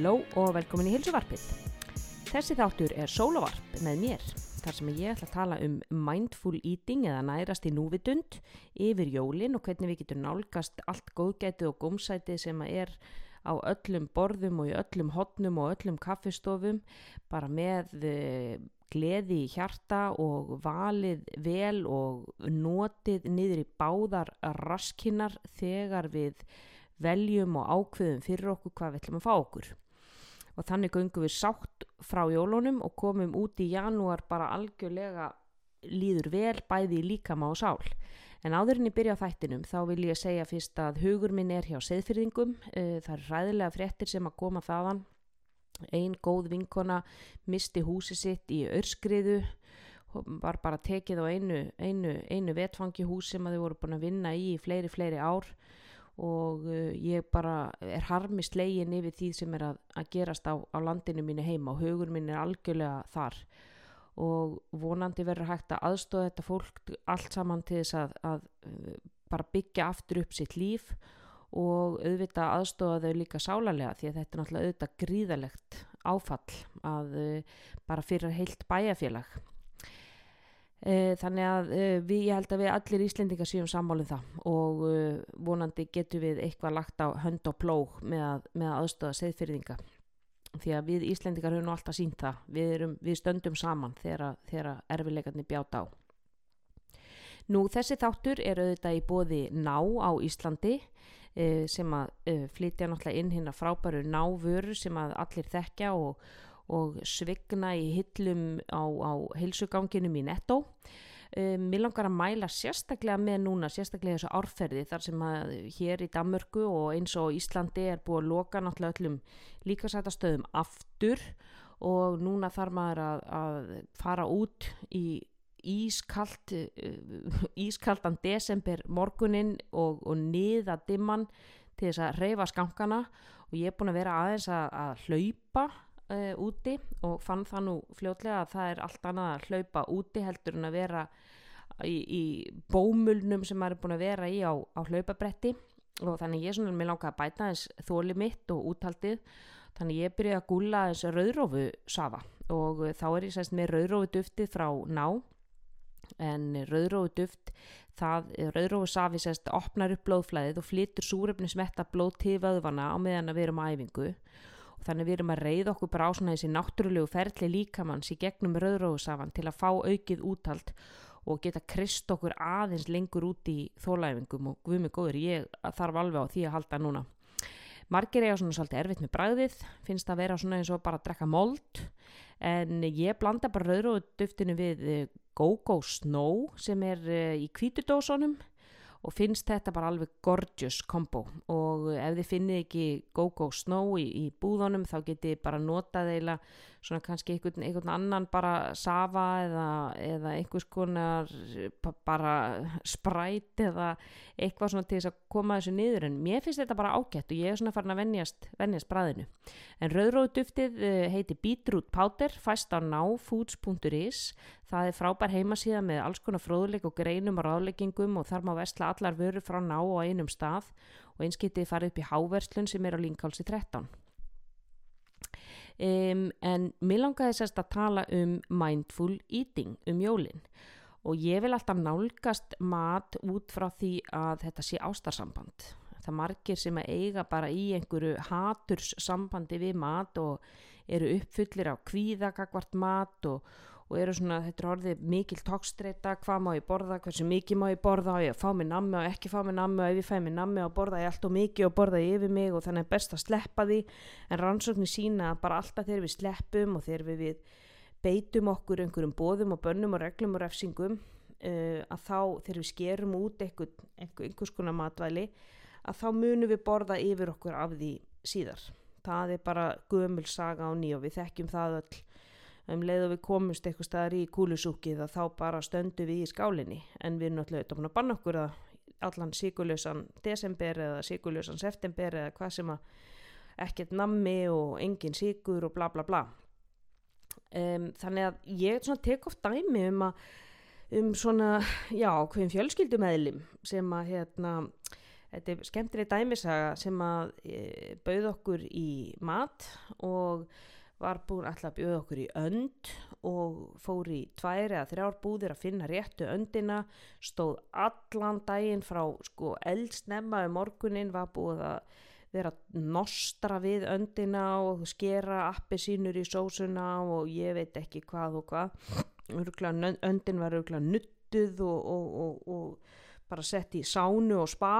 Halló og velkomin í Hilsuvarpið. Þessi þáttur er sólavarp með mér, þar sem ég ætla að tala um mindful eating eða nærast í núvitund yfir jólin og hvernig við getum nálgast allt góðgætið og gómsætið sem er á öllum borðum og í öllum hotnum og öllum kaffistofum, bara með uh, gleði í hjarta og valið vel og notið niður í báðar raskinnar þegar við veljum og ákveðum fyrir okkur hvað við ætlum að fá okkur. Og þannig göngum við sátt frá jólunum og komum út í janúar bara algjörlega líður vel bæði í líkama og sál. En áðurinn ég byrja á þættinum þá vil ég segja fyrst að hugur minn er hjá seðfyrðingum. Það er ræðilega fréttir sem að koma þaðan. Einn góð vinkona misti húsi sitt í örskriðu var bara tekið á einu, einu, einu vetfangi hús sem að þau voru búin að vinna í fleiri, fleiri ár og uh, ég bara er harmi slegin yfir því sem er að, að gerast á, á landinu mínu heima og hugur mín er algjörlega þar. Og vonandi verður hægt að aðstóða þetta fólk allt saman til þess að, að uh, bara byggja aftur upp sitt líf og auðvitað aðstóða þau líka sálarlega því að þetta er náttúrulega auðvitað gríðalegt áfall að uh, bara fyrir heilt bæjarfélag þannig að uh, við, ég held að við allir Íslendingar séum sammálum það og uh, vonandi getur við eitthvað lagt á hönd og plóg með að, með að aðstöða seðfyrðinga því að við Íslendingar höfum alltaf sínt það. Við, erum, við stöndum saman þegar, erfileikarnir bjáta á. Nú þessi þáttur er auðvitað í bóði ná á Íslandi sem að flytja náttúrulega inn hérna frábæru návöru sem að allir þekkja og og svigna í hillum á, á hilsuganginum í netto. Um, mér langar að mæla sérstaklega með núna, sérstaklega þessu árferði þar sem að hér í Danmörku og eins og Íslandi er búið að loka náttúrulega öllum líkasætastöðum aftur og núna þarf maður að, að fara út í ískalt, uh, ískaldan desember morgunin og, og niða dimman til þess að reyfa skankana og ég er búin að vera aðeins að, að hlaupa uh, úti og fann það nú fljótlega að það er allt annað að hlaupa úti heldur en að vera í, í bómulnum sem maður er búin að vera í á, á hlaupabretti. Og þannig ég svona með langa að bæta þess þóli mitt og úthaldið. Þannig ég byrjaði að gúla þess rauðrófu safa og þá er ég sérst með rauðrófu duftið frá ná. En rauðrófu duft það, rauðrófu safi sérst opnar upp blóðflæðið og flyttur súrefni smetta blóð til vöðvana á meðan að við erum á æfingu þannig við erum að reyða okkur bara á svona þessi náttúrulegu ferli líkamanns í gegnum rauðróðsafan til að fá aukið úthald og geta krist okkur aðeins lengur út í þólæfingum. Og guðmið góður ég þarf alveg á því að halda núna. Margir eiga svona svolítið erfitt með bræðið finnst að vera svona eins og bara að drekka mold en ég blanda bara rauðróðduftinu við eh, Go-Go Snow sem er eh, í kvítudósunum og finnst þetta bara alveg gorgeous kombo og ef þið finnið ekki Go-Go Snow í, í búðunum þá getið bara notað eila svona kannski einhvern, einhvern annan bara safa eða, eða einhvers konar bara spræt eða eitthvað svona til þess að koma þessu niður. En mér finnst þetta bara ágætt og ég er svona farin að vennjast, vennjast bræðinu en rauðróðduftið eh, heiti Beetroot Powder fæst á náfoods.is það er frábær heimasíða með alls konar fróðleik og greinum og ráðleggingum og þar má vestla allar vörur frá ná á einum stað og einskiptið farið upp í háverslun sem er á Linkálsi 13 Um, en mér langaði sérst að tala um mindful eating, um jólinn og ég vil alltaf nálgast mat út frá því að þetta sé ástarsamband. Það margir sem að eiga bara í einhverju haturssambandi við mat og eru uppfullir á kvíðagagvart mat og, og eru svona, þetta er orðið mikil tókstreita, hvað má ég borða, hversu mikið má ég borða og ég fá mig nammi og ekki fá mig nammi og ef ég fæ mig nammi og borða ég allt og mikið og borða ég yfir mig og þannig er best að sleppa því. En rannsóknir sína bara alltaf þegar við sleppum og þegar við, við beitum okkur einhverjum bóðum og bönnum og reglum og refsingum uh, að þá þegar við skerum út einhver, einhver, einhvers konar matvæli að þá munum við borða yfir okkur af því síðar. Það er bara gömul saga á nýjó við þekkjum það öll um leið og við komumst eitthvað staðar í kúlusúkið að þá bara stöndu við í skálinni. En við erum náttúrulega auðvitað búin að banna okkur að allan síkulösan desember eða síkulösan september eða hvað sem að ekkert nammi og engin síkur og bla bla bla. Um, þannig að ég tek oft dæmi um að um svona, já, hvem fjölskyldumæðlim sem að hérna Þetta er skemmtileg dæmisaga sem að e, bauð okkur í mat og var búin alltaf að bjóða okkur í önd og fór í tværi að þrjár búðir að finna réttu öndina, stóð allan daginn frá sko eldsnemma um morgunin, var búið að vera nostra við öndina og skera appi sínur í sósuna og ég veit ekki hvað og hvað. Öndin var örgulega nuttuð og, og, og, og bara sett í sánu og spa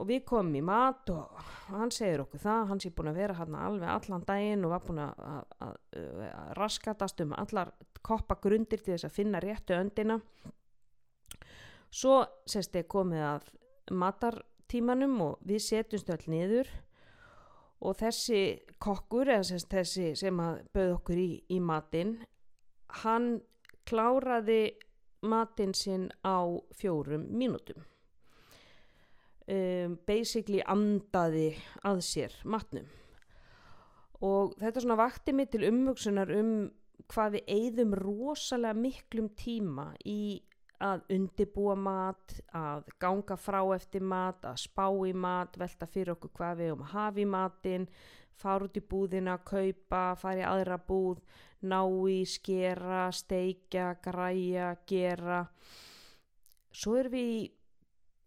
og við komum í mat og hann segir okkur það, hann sé búin að vera hann alveg allan daginn og var búin að, að, að, að raskatast um allar koppa grundir til þess að finna réttu öndina. Svo sérst ég komið að matartímanum og við setjumst öll niður og þessi kokkur eða sérst þessi sem að bauð okkur í, í matin hann kláraði matin sinn á fjórum mínútum um, basically andaði að sér matnum og þetta svona vakti mig til umvöksunar um hvað við eigðum rosalega miklum tíma í að undibúa mat, að ganga frá eftir mat, að spá í mat, velta fyrir okkur hvað við um að hafa í matin, fara út í búðina, kaupa, fara í aðra búð, ná í, skera, steikja, græja, gera. Svo erum við í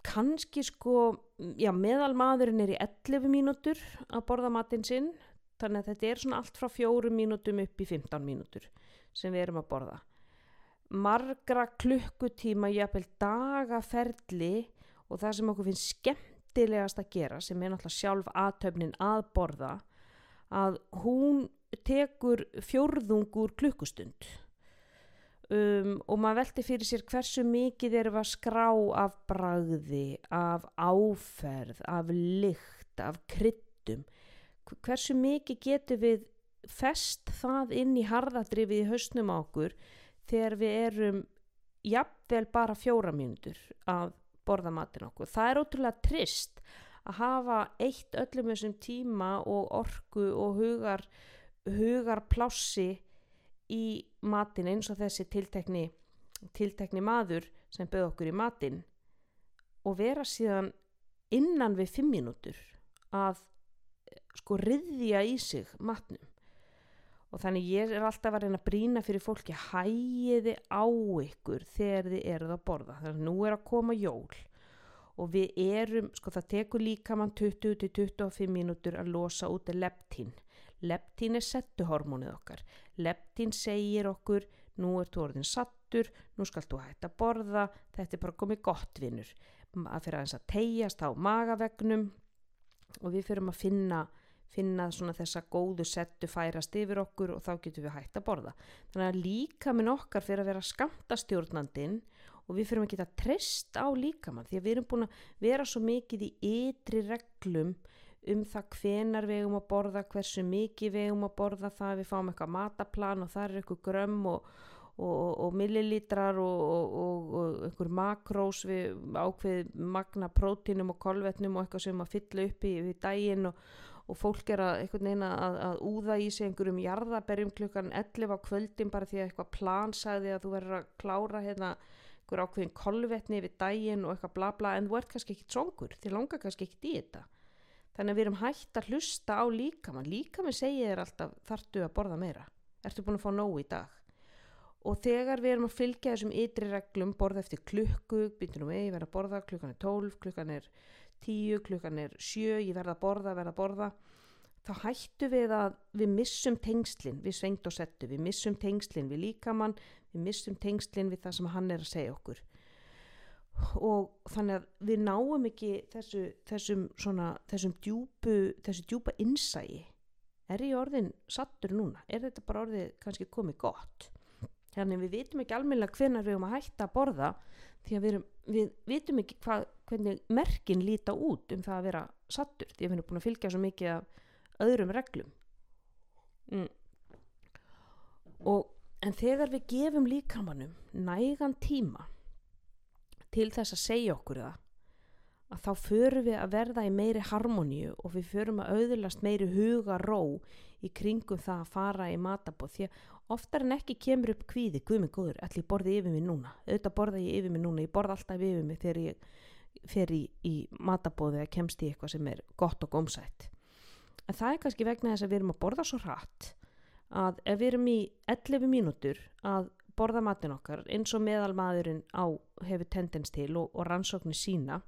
kannski sko, já meðal maðurinn er í 11 mínútur að borða matinn sinn, þannig að þetta er svona allt frá 4 mínútum upp í 15 mínútur sem við erum að borða. Margra klukkutíma, jápil dagaferli og það sem okkur finnst skemmtilegast að gera, sem er náttúrulega sjálf aðtöfnin að borða, að hún tekur fjórðungur klukkustund um, og maður veldi fyrir sér hversu mikið erum að skrá af bragði, af áferð, af lykt, af kryttum. Hversu mikið getur við fest það inn í harðadrifið í hausnum á okkur þegar við erum jafnvel bara fjóra mínútur að borða matin okkur. Það er ótrúlega trist að hafa eitt öllum þessum tíma og orku og hugar, hugar plássi í matin eins og þessi tiltekni, tiltekni maður sem bauð okkur í matin og vera síðan innan við fimm mínútur að sko riðja í sig matnum. Og þannig ég er alltaf að reyna að brína fyrir fólki hægiði á ykkur þegar þið eruð að borða. Þannig að nú er að koma jól og við erum, sko það tekur líka mann 20-25 mínútur að losa út leptín leptín er settuhormónið okkar leptín segir okkur nú er þú orðin sattur, nú skal þú hægt að borða, þetta er bara komið gott vinnur, að fyrir aðeins að tegjast á magavegnum og við fyrir að finna, finna þessa góðu settu færast yfir okkur og þá getum við hægt að borða. Þannig að líka minn okkar fyrir að vera skamtastjórnandin og við fyrir að geta treyst á líkamann því að við erum búin að vera svo mikið í ytri reglum um það hvenar við eigum að borða, hversu mikið við eigum að borða það, við fáum eitthvað mataplan og það er eitthvað grömm og, og, og millilítrar og, og einhver makrós við ákveð magna prótínum og kolvetnum og eitthvað sem að fylla upp í við daginn og fólk er að, að, að úða í sig einhverjum jarðaberjum klukkan 11 á kvöldin bara því að eitthvað plan sagði að þú verður að klára hérna einhver ákveðin kolvetni við daginn og eitthvað bla bla. En þú ert kannski ekkit songur, þið langar kannski ekkit í þetta þannig að við erum hægt að hlusta á líkamann. Líkamann segir þér alltaf þartu að borða meira? Ertu búin að fá nógu í dag? Og þegar við erum að fylgja þessum ytri reglum borða eftir klukku byrjum við, ég verða að borða, klukkan er 12 klukkan er 10, klukkan er 7 ég verða að borða, verða að borða þá hættu við að við missum tengslinn við svengt og settu, við missum tengslinn við líkamann, við missum tengslinn við það sem hann er að segja okkur og þannig að við náum ekki þessu, þessum, svona, þessum djúpu, þessu djúpa innsægi er ég orðin sattur núna? Er þetta bara orðið kannski komið gott? Þannig við vitum ekki almennilega hvenar við erum að hætta að borða því að við, erum, við vitum ekki hvað, hvernig merkin líta út um það að vera sattur því að við erum búin að fylgja svo mikið af öðrum reglum. Mm. og en þegar við gefum líkamannum nægan tíma til þess að segja okkur það að þá förum við að verða í meiri harmoníu og við förum að auðurlast meiri huga ró í kringum það að fara í matabóð því að oftar en ekki kemur upp kvíði, guð mig góður, allir borði yfir mig núna? Auðvitað borða ég yfir mig núna, ég borða alltaf yfir mig þegar ég fer í, í matabóði eða kemst í eitthvað sem er gott og gómsætt. En það er kannski vegna þess að við erum að borða svo hratt að ef við erum í 11 mínútur að borða matin okkar eins og meðal maðurinn á hefur tendens til og, og rannsóknir sína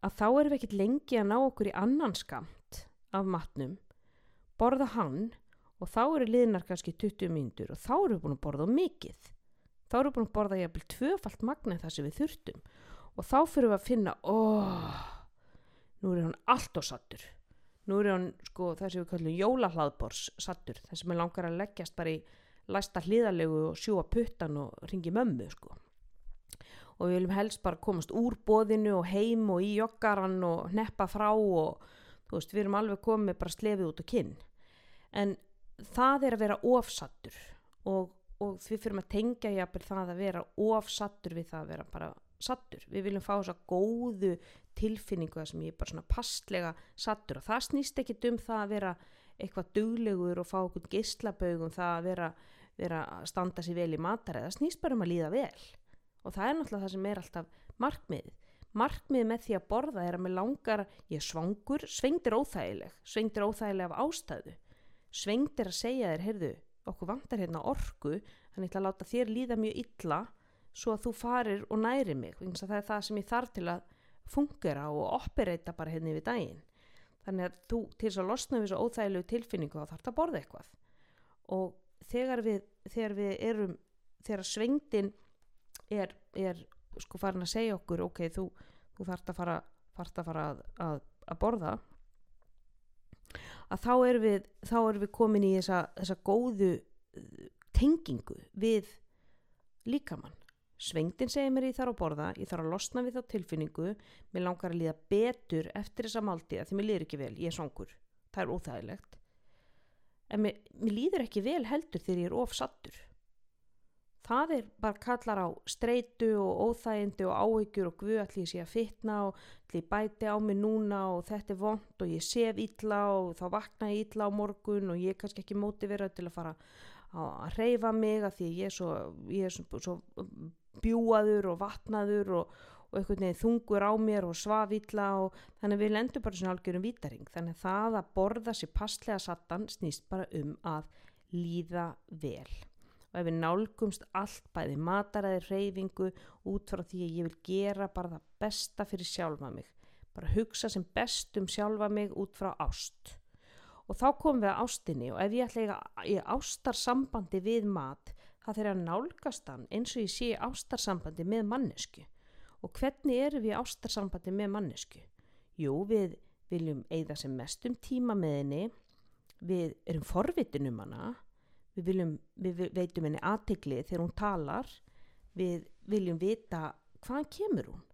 að þá erum við ekkert lengi að ná okkur í annan skamt af matnum borða hann og þá eru liðnar kannski 20 mínútur og þá eru við búin að borða mikið. Þá eru við búin að borða jafnvel tvöfalt magna það sem við þurftum og þá fyrir við að finna óh, nú er hann allt og sattur nú er hann sko það sem við kallum jólahlaðbors sattur það sem er langar að leggjast bara í læsta hliðalegu og sjúa puttan og ringi mömmu sko. Og við viljum helst bara komast úr bóðinu og heim og í joggaran og neppa frá og þú veist við erum alveg komið bara slefið út á kinn. En það er að vera ofsattur og, og við fyrir að tengja jafnvel það að vera ofsattur við það að vera bara sattur. Við viljum fá þess að góðu tilfinningu sem ég er bara svona pastlega sattur. Og það snýst ekki um það að vera eitthvað duglegur og fá okkur gislabögum það að vera, vera að standa sér vel í matar eða snýst bara um að líða vel. Og það er náttúrulega það sem er alltaf markmið markmið með því að borða er að mér langar ég svangur, svengdir óþægileg svengdir óþægileg af ástæðu. Svengdir að segja þér, heyrðu okkur vantar hérna orgu þannig að ég ætla að láta þér líða mjög illa svo að þú farir og næri mig það er það sem ég þarf til að fungera og operata bara hérna yfir daginn. Þannig að þú til þess að losna við þessu óþægilegu tilfinningu þá þarf það að borða eitthvað. Og þegar við, þegar við erum þegar svengdin er, er sko farin að segja okkur ok, þú, þú þarfst að fara, að, fara að, að, að borða að þá erum við, þá erum við komin í þessa, þessa góðu uh, tengingu við líkamann. Svengdin segir mér ég þarf að borða ég þarf að losna við þá tilfinningu mér langar að líða betur eftir þessa máltíða því mér líður ekki vel, ég er songur það er óþægilegt en mér, mér líður ekki vel heldur þegar ég er ofsattur það er bara kallar á streitu og óþægindi og áhyggjur og guð allir sé að fitna og allir bæti á mig núna og þetta er vond og ég sef ítla og þá vakna ég ítla á morgun og ég er kannski ekki mótiverað til að fara að reyfa mig að því ég er svo, ég er svo, svo bjúaður og vatnaður og, og einhvern veginn þungur á mér og svavítla og þannig að við lendum bara svona algjörum vítaring. Þannig að það að borða sér passlega sattan snýst bara um að líða vel. Og ef við nálgumst allt bæði mataræði reyfingu út frá því að ég vil gera bara það besta fyrir sjálfa mig. Bara hugsa sem best um sjálfa mig út frá ást. Og þá komum við að ástinni og ef ég ætla í ástarsambandi við mat það þeirra nálgast hann eins og ég sé ástarsambandi með mannesku og hvernig eru við ástarsambandi með mannesku jú við viljum eigða sem mestum tíma með henni. Við erum forvitin um hana. Við, viljum, við veitum henni aðtegli þegar hún talar. Við viljum vita hvaðan kemur hún.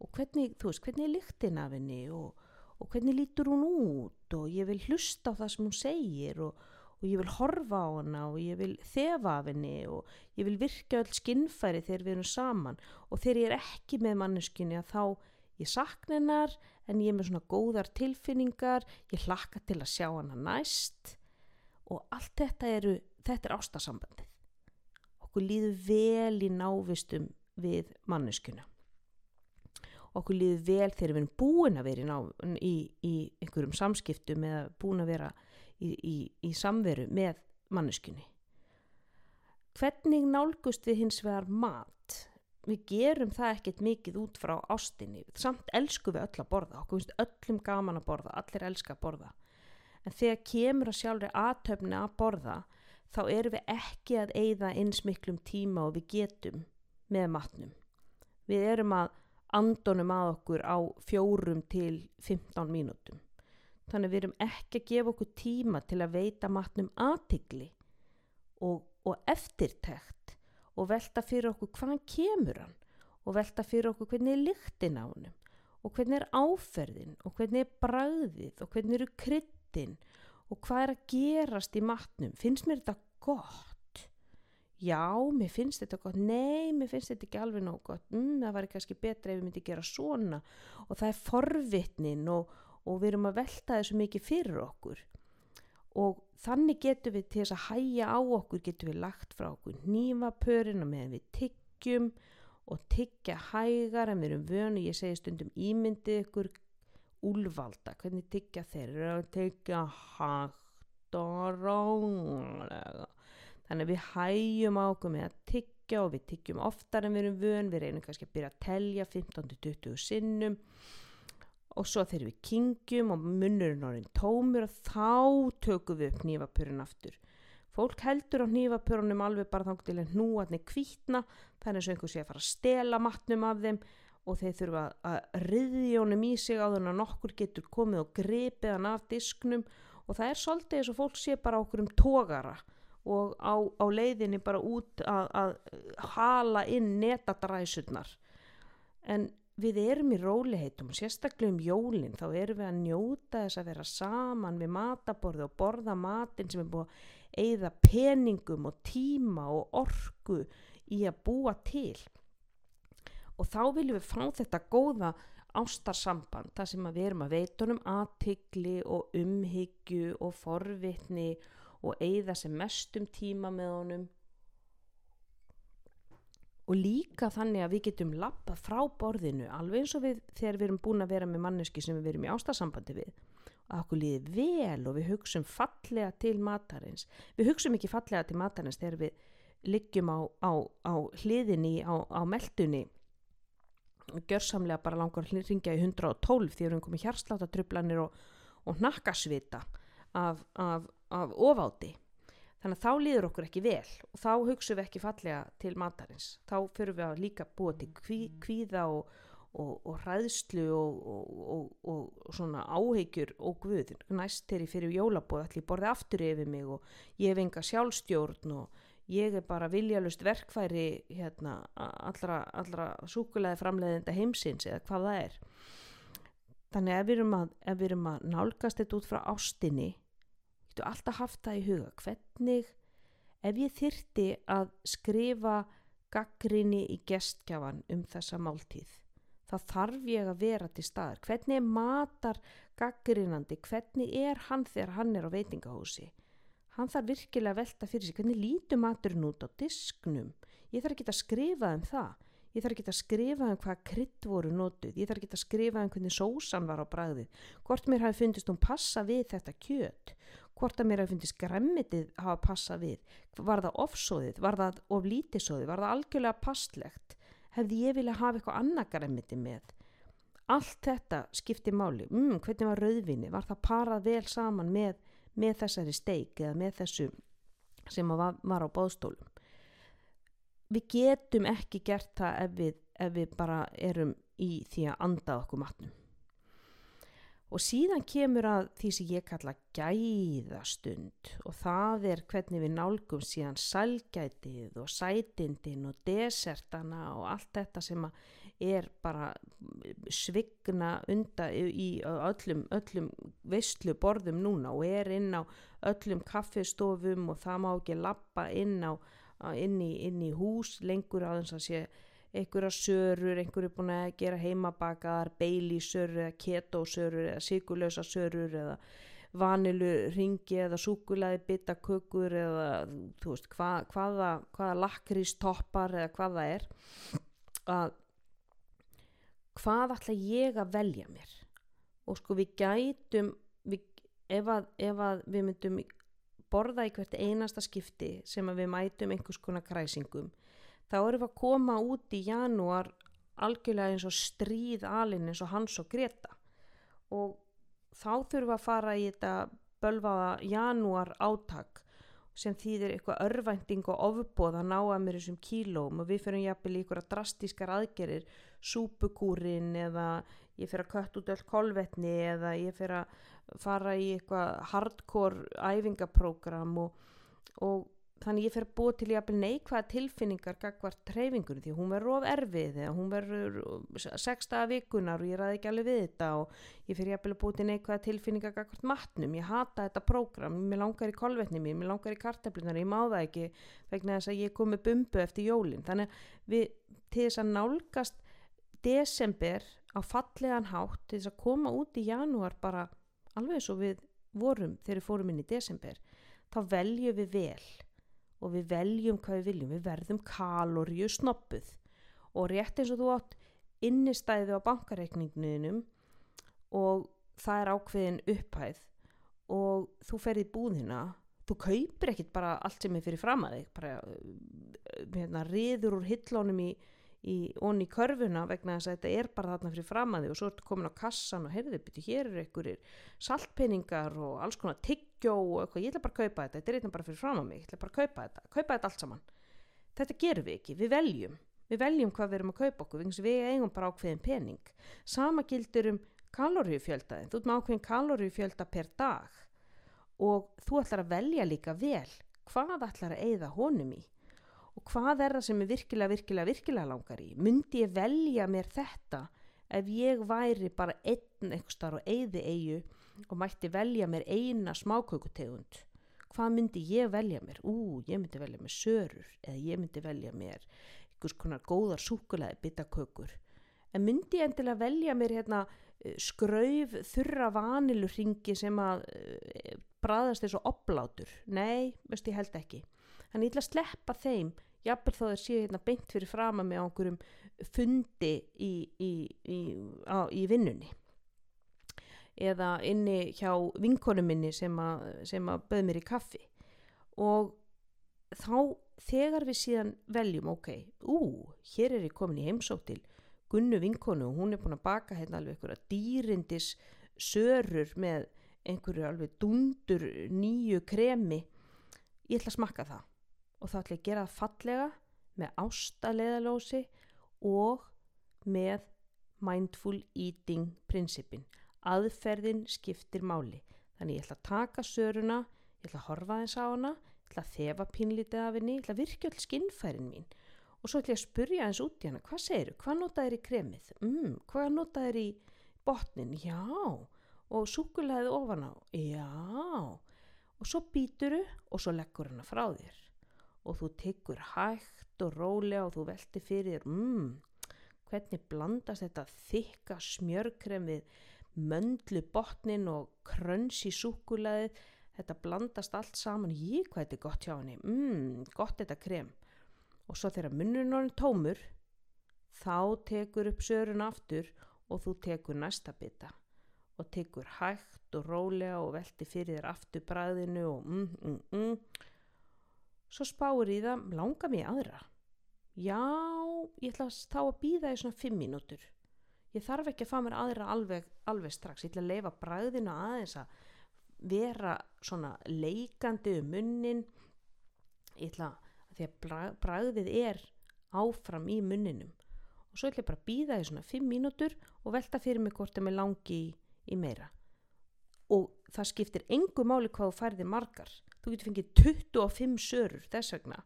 Og hvernig, þú veist, hvernig er lyktin af henni og, og hvernig lítur hún út? Og ég vil hlusta á það sem hún segir og, og ég vil horfa á hana og ég vil þefa af henni og ég vil virka öll skinnfæri þegar við erum saman og þegar ég er ekki með manneskinni að þá ég sakna hennar en ég er með svona góðar tilfinningar ég hlakka til að sjá hana næst og allt þetta eru, þetta er ástasambandið. Okkur líður vel í návistum við manneskuna. Okkur líður vel þegar við erum búin að vera í, ná, í, í einhverjum samskiptum eða búin að vera í, í samveru með manneskunni. Hvernig nálgust við hins vegar mat? Við gerum það ekkert mikið út frá ástinni. Samt elsku við öll að borða. Okkur finnst öllum gaman að borða. Allir elska að borða en þegar kemur að sjálfur aðtöfni að borða þá erum við ekki að eigða eins miklum tíma og við getum með matnum. Við erum að andonum að okkur á fjórum til 15 mínútum. Þannig við erum ekki að gefa okkur tíma til að veita matnum aðtigli og, og eftirtækt og velta fyrir okkur hvaðan kemur hann og velta fyrir okkur hvernig er lyktin á hann og hvernig er áferðin og hvernig er bræðið og hvernig eru krydd matinn og hvað er að gerast í matnum. Finnst mér þetta gott? Já, mér finnst þetta gott. Nei, mér finnst þetta ekki alveg nóg gott. Mm, það var kannski betra ef við myndum gera svona. Og það er forvitnin og, og við erum að velta þessu mikið fyrir okkur. Og þannig getur við til þess að hæja á okkur getur við lagt frá okkur nýmapörina meðan við tiggjum og tyggja hægar en við erum vönu, ég segi stundum ímyndið ykkur úlvalda, hvernig tyggja þeir eru að tyggja hægt og ránglega þannig að við hægjum á okkur með að tyggja og við tyggjum oftar en við erum vön. Við reynum kannski að byrja að telja 15-20 sinnum og svo þegar við kingjum og munnurinn orðin tómur og þá tökum við upp nývapurinn aftur. Fólk heldur á nývapurunum alveg bara þá til að hnúatni kvítna þannig að einhver sé að fara að stela matnum af þeim og þeir þurfa að riðja honum í sig á þannig að nokkur getur komið og grepið hann af disknum. Og það er svolítið eins og fólk sé bara okkur um tógara og á, á leiðinni bara út að, að hala inn netadræsurnar. En við erum í róliheitum og sérstaklega um jólinn þá erum við að njóta þess að vera saman við mataborði og borða matin sem er búið að eigða peningum og tíma og orgu í að búa til. Og þá viljum við fá þetta góða ástarsamband þar sem við erum að veitunum aðtikli og umhyggju og forvitni og eigða sem mestum tíma með honum og líka þannig að við getum lappa frá borðinu alveg eins og við þegar við erum búin að vera með manneski sem við erum í ástarsambandi við. Að okkur líði vel og við hugsun fallega til matarins. Við hugsun ekki fallega til matarins þegar við liggjum á, á, á hliðinni á, á meldunni gjörsamlega bara langar að ringja í 112 því að við erum komið hjarslátatrublanir og, og nakkasvita af, af, af ofáti þannig að þá líður okkur ekki vel og þá hugsaum við ekki fallega til matarins. Þá fyrir við að líka búa til kví, kvíða og, og, og hræðslu og svona áhegjur og guð næst þegar ég fyrir jólabóð ætlum ég borði aftur yfir mig og ég hef enga sjálfstjórn og ég er bara viljalust verkfæri hérna, allra, allra súkulæði framleiðenda heimsins eða hvað það er. Þannig ef við erum að, við erum að nálgast þetta út frá ástinni getur alltaf haft það í huga. Hvernig ef ég þyrti að skrifa gaggrinni í gestgjafan um þessa máltíð þá þarf ég að vera til staðar. Hvernig matar gaggrinnandi hvernig er hann þegar hann er á veitingahúsi? Hann þarf virkilega að velta fyrir sig hvernig lítur maturinn út á disknum? Ég þarf ekki að skrifa um það. Ég þarf ekki að skrifa um hvað krydd voru notuð. Ég þarf ekki að skrifa um hvernig sósan var á bræðið hvort mér hafi fundist hún passa við þetta kjöt hvort að mér hafi fundist græmitið hafa passa við. Var það ofsóðið, var það oflítisóðið var það algjörlega passlegt hefði ég vilja hafa eitthvað annað græmitið með? Allt þetta skipti máli. Mm, hvernig var rauðvinni, var það parað vel saman með með þessari steik eða með þessu sem var, var á bóðstólum við getum ekki gert það ef við, ef við bara erum í því að anda okkur matnum og síðan kemur að því sem ég kalla gæðastund. Og það er hvernig við nálgum síðan salgætið og sætindin og desertana og allt þetta sem er bara svigna undan í öllum, öllum veistlu borðum núna og er inn á öllum kaffestofum og það má ekki lappa inn, á, inn, í, inn í hús lengur á þess að sé einhverja sörur, einhverju búin að gera heimabakaðar, beilisörur eða ketósörur eða sigurlösa sörur eða vanilu ringi eða súkulæði bitakökur eða þú veist hva, hvaða, hvaða lakristoppar eða hvaða er. Að hvað ætla ég að velja mér? Og sko við gætum við, ef, að, ef að við myndum borða í hvert einasta skipti sem að við mætum einhvers konar kræsingum þá erum við að koma út í janúar algjörlega eins og stríð alin eins og hans og Greta. Og þá þurfum við að fara í þetta bölvaða janúar áttak sem þýðir eitthvað örvænting og ofbóð að ná að mér þessum kílóm og við fyrir jafnvel í eitthvað drastískar aðgerir súpukúrin eða ég fyrir að kött út öll kolvetni eða ég fyrir að fara í eitthvað hardcore æfingaprógram og, og þannig ég fer að búa til jafnvel neikvæða tilfinningar gagvart treyfingunni því hún verður of erfið eða hún verður sexta vikunar og ég ræði ekki alveg við þetta og ég fer jafnvel að búa til neikvæða tilfinningar gagvart matnum, ég hata þetta prógram mér langar í kolvetni mér, mér langar í karteflunar ég má það ekki vegna þess að ég kom með bumbu eftir jólin. Þannig við til þess að nálgast desember á fallegan hátt til þess að koma út í janúar bara alveg svo við vorum þegar við fórum inn í desember þá veljum við vel og við veljum hvað við viljum, við verðum kaloríu snoppuð og rétt eins og þú átt innistæði á bankareikningnum og það er ákveðin upphæð og þú ferði í búðina þú kaupir ekkit bara allt sem er fyrir fram að þig bara hérna, riður úr hillónum í, í onni í körfuna vegna þess að þetta er bara þarna fyrir fram að þig og svo ertu komin á kassan og heyrðu byrju, hér eru einhverjir saltpenningar og alls konar tyggjó og eitthvað, ég ætla bara að kaupa þetta, þetta er eitthvað bara fyrir fram að mig, ég ætla bara að kaupa þetta, kaupa þetta allt saman. Þetta gerum við ekki, við veljum. Við veljum hvað við erum að kaupa okkur við eigum bara ákveðin pening. Sama gildur um kaloríufjöldaðin þú ert með ákveðin kaloríufjölda per dag. Og þú ætlar að velja líka vel hvað ætlar að eigða honum í. Og hvað er það sem er virkilega, virkilega, virkilega langar í? Myndi ég velja mér þetta ef ég væri bara einn eitthvað og eigði eigu og mætti velja mér eina smákökutegund. Hvað myndi ég velja mér? Ú, ég myndi velja mér sörur eða ég myndi velja mér einhvers konar góðar súkulæði bitakökur. En myndi ég endilega velja mér hérna skrauf þurra vanilurringi sem að e, bræðast og oplátur nei, veist ég held ekki. Þannig ég ætla að sleppa þeim. Jafnvel þó þeir séu hérna beint fyrir frama með okkurum fundi í, í, í, á, í vinnunni eða inni hjá vinkonu minni sem að, böð mér í kaffi. Og þá þegar við síðan veljum ok, ú, hér er ég komin í heimsótt til Gunnu vinkonu og hún er búin að baka hérna alveg einhverja dýrindis sörur með einhverju alveg dundur nýju kremi. Ég ætla að smakka það. Og þá ætla ég að gera það fallega með ástaleðalósi og með mindful eating prinsipin aðferðin skiptir máli. Þannig ég ætla að taka söruna ég ætla að horfa þess á hana ég ætla að þefa pínlítið af henni ég ætla að virkja all skinnfærin mín. Og svo ætla ég að spurja eins út í hana hvað segir, hvað notaður í kremið? Mm, hvað notaður í botnin? Já, og súkulæðið ofan á? Já, og svo býturu og svo leggur hana frá þér. Og þú tekur hægt og rólega og þú velti fyrir mm, hvernig blandast þetta þykka smjörkremið möndlu botnin og krönsi súkulæðið þetta blandast allt saman. Ég hvað þetta er gott hjá henni. Mm, gott þetta krem. Og svo þegar munnurinn orðin tómur þá tekur upp sörun aftur og þú tekur næsta bita og tekur hægt og rólega og velti fyrir þér aftur bræðinu og mm, mm, mm. svo spáur í það langa mig aðra? Já, ég ætla þá að býða í svona fimm mínútur ég þarf ekki að fá mér aðra alveg, alveg strax. Ég ætla að leifa bræðinu aðeins að vera svona leikandi um munnin. Ég ætla að því að bragðið er áfram í munninum. Og svo ætla ég bara að býða því svona 5 mínútur og velta fyrir mig hvort það með langi í, í meira. Og það skiptir engu máli hvað þú færði margar. Þú getur fengið 25 sörur þess vegna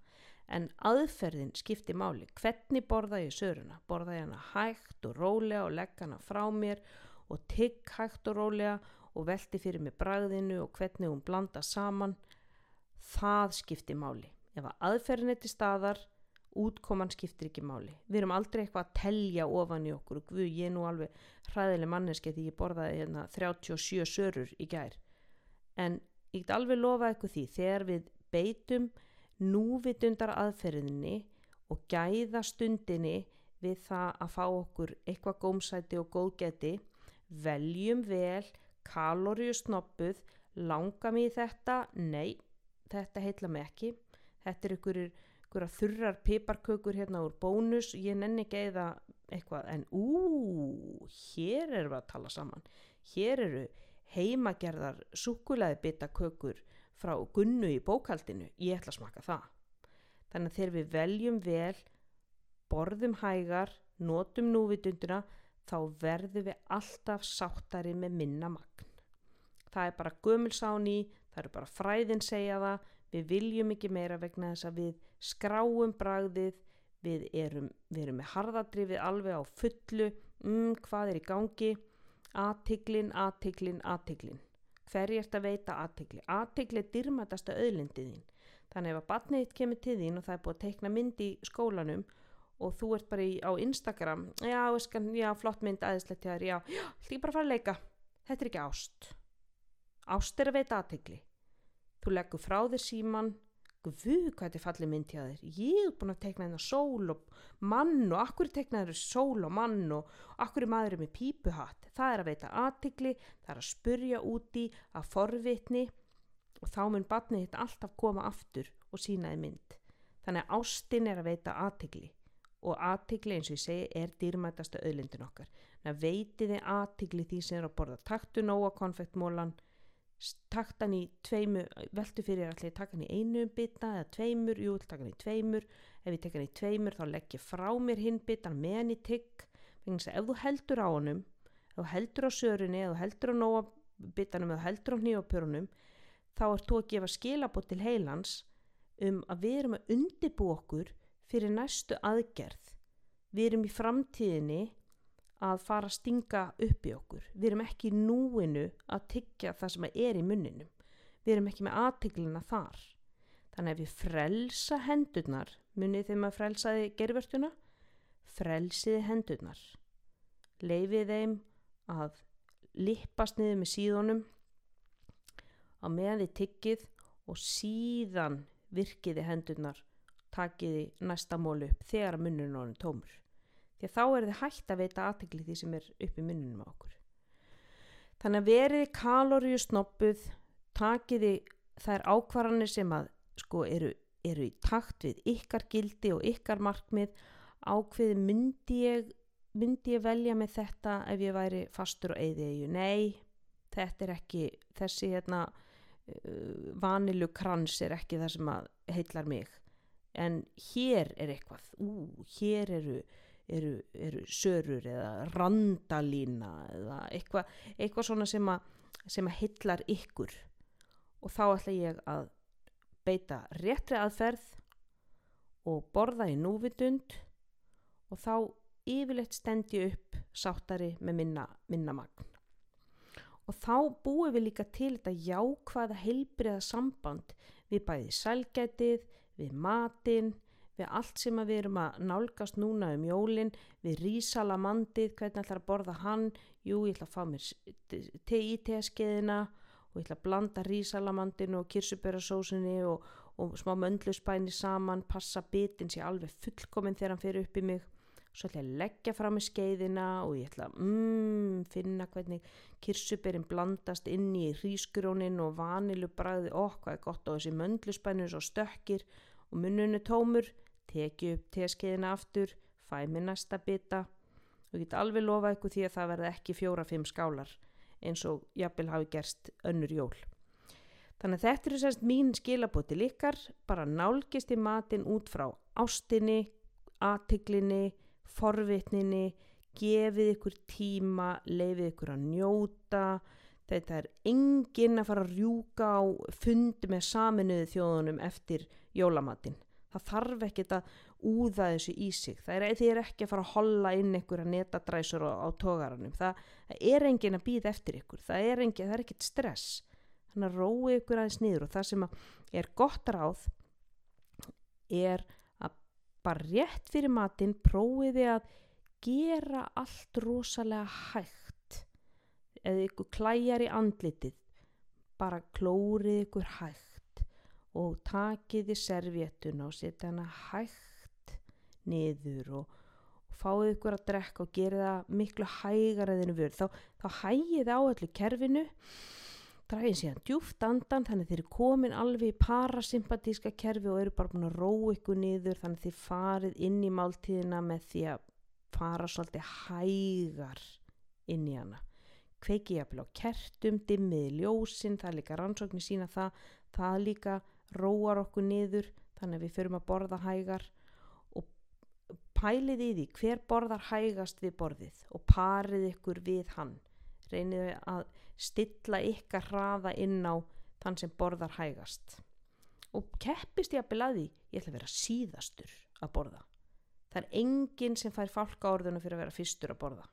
en aðferðin skiptir máli. Hvernig borða ég söruna? Borða ég hana hægt og rólega og leggja hana frá mér og tigg hægt og rólega og velti fyrir mig bragðinu og hvernig hún blanda saman? Það skiptir máli. Ef að aðferðin er til staðar útkoman skiptir ekki máli. Við erum aldrei eitthvað að telja ofan í okkur og guð, ég nú alveg hræðileg manneski því ég borðaði hérna 37 sörur í gær. En ég get alveg lofa eitthvað því þegar við beitum núvitundar aðferðinni og gæða stundinni við það að fá okkur eitthvað gómsæti og góðgeti veljum vel kaloríu snoppuð langa í þetta? Nei, þetta heitla mig ekki. Þetta er ykkur þurrar piparkökur hérna úr bónus. Ég nenni ekki eða eitthvað. En ú, hér erum við að tala saman. Hér eru heimagerðar sukulæði bitakökur frá gunnu í bókaldinu ég ætla að smaka það. Þannig að þegar við veljum vel borðum hægar notum núvitunduna þá verðum við alltaf sáttari með minna magn. Það er bara gömulsáni það eru bara fræðin segja það við viljum ekki meira vegna þess að við skráum bragðið við erum, við erum með harðadrifið alveg á fullu. Mm, hvað er í gangi? Aðtiklin, aðtiklin, aðtiklin hver er þetta að veita aðtikli aðtikli er dyrmatasta öðlindiðín þannig ef að batnið þitt kemur til þín og það er búið að teikna mynd í skólanum og þú ert bara í, á Instagram já, eskan, já, flott mynd aðeinslegt já, já, hlý bara fara að leika? Þetta er ekki ást. Ást er að veita aðtikli Þú leggur frá þér síman, guð hvað þetta er fallið mynd hjá þér. Ég er búin að tekna hérna sól og mann og akkur tekna þér sól og mann og akkur er maður með pípuhatt? Það er að veita aðtikli það er að spurja úti að forvitni og þá mun batnið þetta alltaf koma aftur og sínaði mynd. Þannig að ástin er að veita aðtikli og aðtikli eins og ég segi er dýrmætasta öðlindin okkar. Þannig að veitiði aðtikli því sem er að borða taktu nóga konfektmólan taktan í tveimu veldu fyrir allir takkan í einu bitna eða tveimur, jú, takkan í tveimur. Ef ég tekkan í tveimur þá legg ég frá mér hinn bitan með henni tigg ef þú heldur á honum ef þú heldur á sörunni, ef þú heldur á nóa bitanum, ef þú heldur á nýjapörunum þá ert þú að gefa skilabót til heilans um að við erum að undibú okkur fyrir næstu aðgerð. Við erum í framtíðinni að fara að stinga upp í okkur. Við erum ekki núinu að tyggja það sem er í munninum. Við erum ekki með aðtygglina þar. Þannig að við frelsa hendurnar munið þegar maður frelsaði gervertuna frelsiði hendurnar. Leifið þeim að lippast niður með síðunum á meðan þið tyggið og síðan virkiði hendurnar takiði næsta mól upp þegar orðin tómur því að þá er þið hægt að veita aðtegli því sem er upp í munnunum á okkur. Þannig að veriði kaloríu snoppuð, takiði þær ákvarðanir sem að sko eru, eru í takt við ykkar gildi og ykkar markmið, ákveði myndi ég, myndi ég velja með þetta ef ég væri fastur og eigðið, nei, þetta er ekki, þessi hérna uh, vanilu krans er ekki það sem að heitlar mig, en hér er eitthvað, ú, hér eru eru, eru sörur eða randalína eða eitthvað eitthva svona sem að, sem að hillar ykkur og þá ætla ég að beita réttri aðferð og borða í núvitund og þá yfirleitt stendi upp sáttari með minna, minna magn. Og þá búum við líka til þetta jákvæða heilbriða samband við bæði sælgætið, við matinn, við allt sem við erum að nálgast núna um jólinn, við rísalamandið, hvernig ætlar að borða hann, jú ég ætla að fá mér te í teskeiðina og ég ætla að blanda rísalamandinu og kirsubörasósunni og, og smá möndlusbæni saman, passa bitin sér alveg fullkominn þegar hann fyrir upp í mig, svo ætla ég að leggja fram í skeiðina og ég ætla að mm, finna hvernig kirsubörin blandast inn í rísgrónin og vanilubræði, okk hvað er gott á þessi möndlusbæni og stökkir og munnunu tómur teki upp teskeiðina aftur, fæ mér næsta bita. Og get alveg lofa ykkur því að það verði ekki fjóra-fimm skálar eins og jafnvel hafi gerst önnur jól. Þannig að þetta eru sérst mín skilabóti líkar, bara nálgist í matin út frá ástinni, aðtiklinni, forvitninni, gefið ykkur tíma, leifið ykkur að njóta, þetta er enginn að fara að rjúka á fundi með saminuði þjóðunum eftir jólamatinn það þarf ekkert að úða þessu í sig. Það er, er ekki að fara að holla inn einhverja netadræsur á, á tógaranum það, það er engin að býða eftir ykkur. Það er, engin, það er ekkert stress. Þannig að rói ykkur aðeins niður og það sem er gott ráð er að bara rétt fyrir matinn prófiði að gera allt rosalega hægt. Eða ykkur klæjar í andlitið bara klórið ykkur hægt og takiði servéttuna og setja hana hægt niður og, og fáið ykkur að drekka og gera það miklu hægar að þinu vörð. Þá, þá hægið á öllu kerfinu, dræðið síðan djúft andan þannig þeir eru komin alveg í parasympatíska kerfi og eru bara búin að róa ykkur niður þannig þeir farið inn í máltíðina með því að fara svolítið hægar inn í hana kveiki jafnvel á kertum, dimmiði ljósinn, það líka rannsóknir sína það, það líka róar okkur niður þannig að við förum að borða hægar og pælið í því hver borðar hægast við borðið og parið ykkur við hann. Reynið að stilla ykkar hraða inn á þann sem borðar hægast. Og keppist ég að bilaði ég ætla að vera síðastur að borða. Það er enginn sem fær fálka orðuna fyrir að vera fyrstur að borða.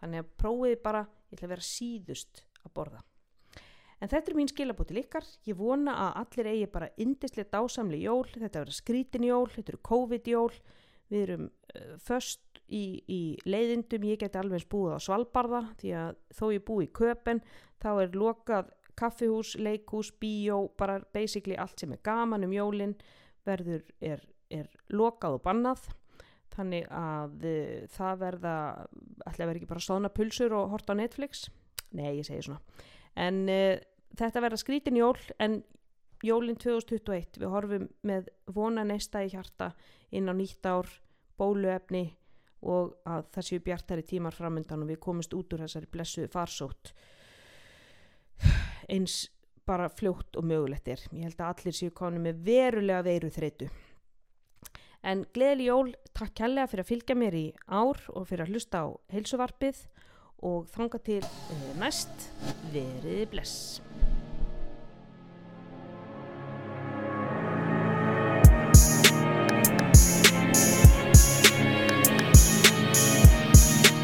Þannig að prófiði bara ég ætla að vera síðust að borða En þetta er mín skilabóti líkar, ég vona að allir eigi bara indislega dásamli jól, þetta verður skrítin jól, þetta eru COVID jól, við erum uh, först í, í leiðindum, ég geti alveg búið á Svalbarða því að þó ég búið í köpen þá er lokað kaffihús, leikhús, bíó, bara basically allt sem er gaman um jólin verður, er, er lokað og bannað. Þannig að uh, það verða ætla að vera ekki bara stóðna pulsur og horta á Netflix? Nei, ég segi svona. En uh, þetta verða skrítin jól en jólinn 2021 við horfum með vona neista í hjarta inn á nýtt ár bóluefni og að það séu bjartari tímar framöndan og við komumst út úr þessari blessu farsótt. Eins bara fljótt og mögulegt er. Ég held að allir séu konu með verulega veiru þreitu en gleðileg jól, takk kærlega fyrir að fylgja mér í ár og fyrir að hlusta á heilsuvarpið og þanga til eh, næst verið bless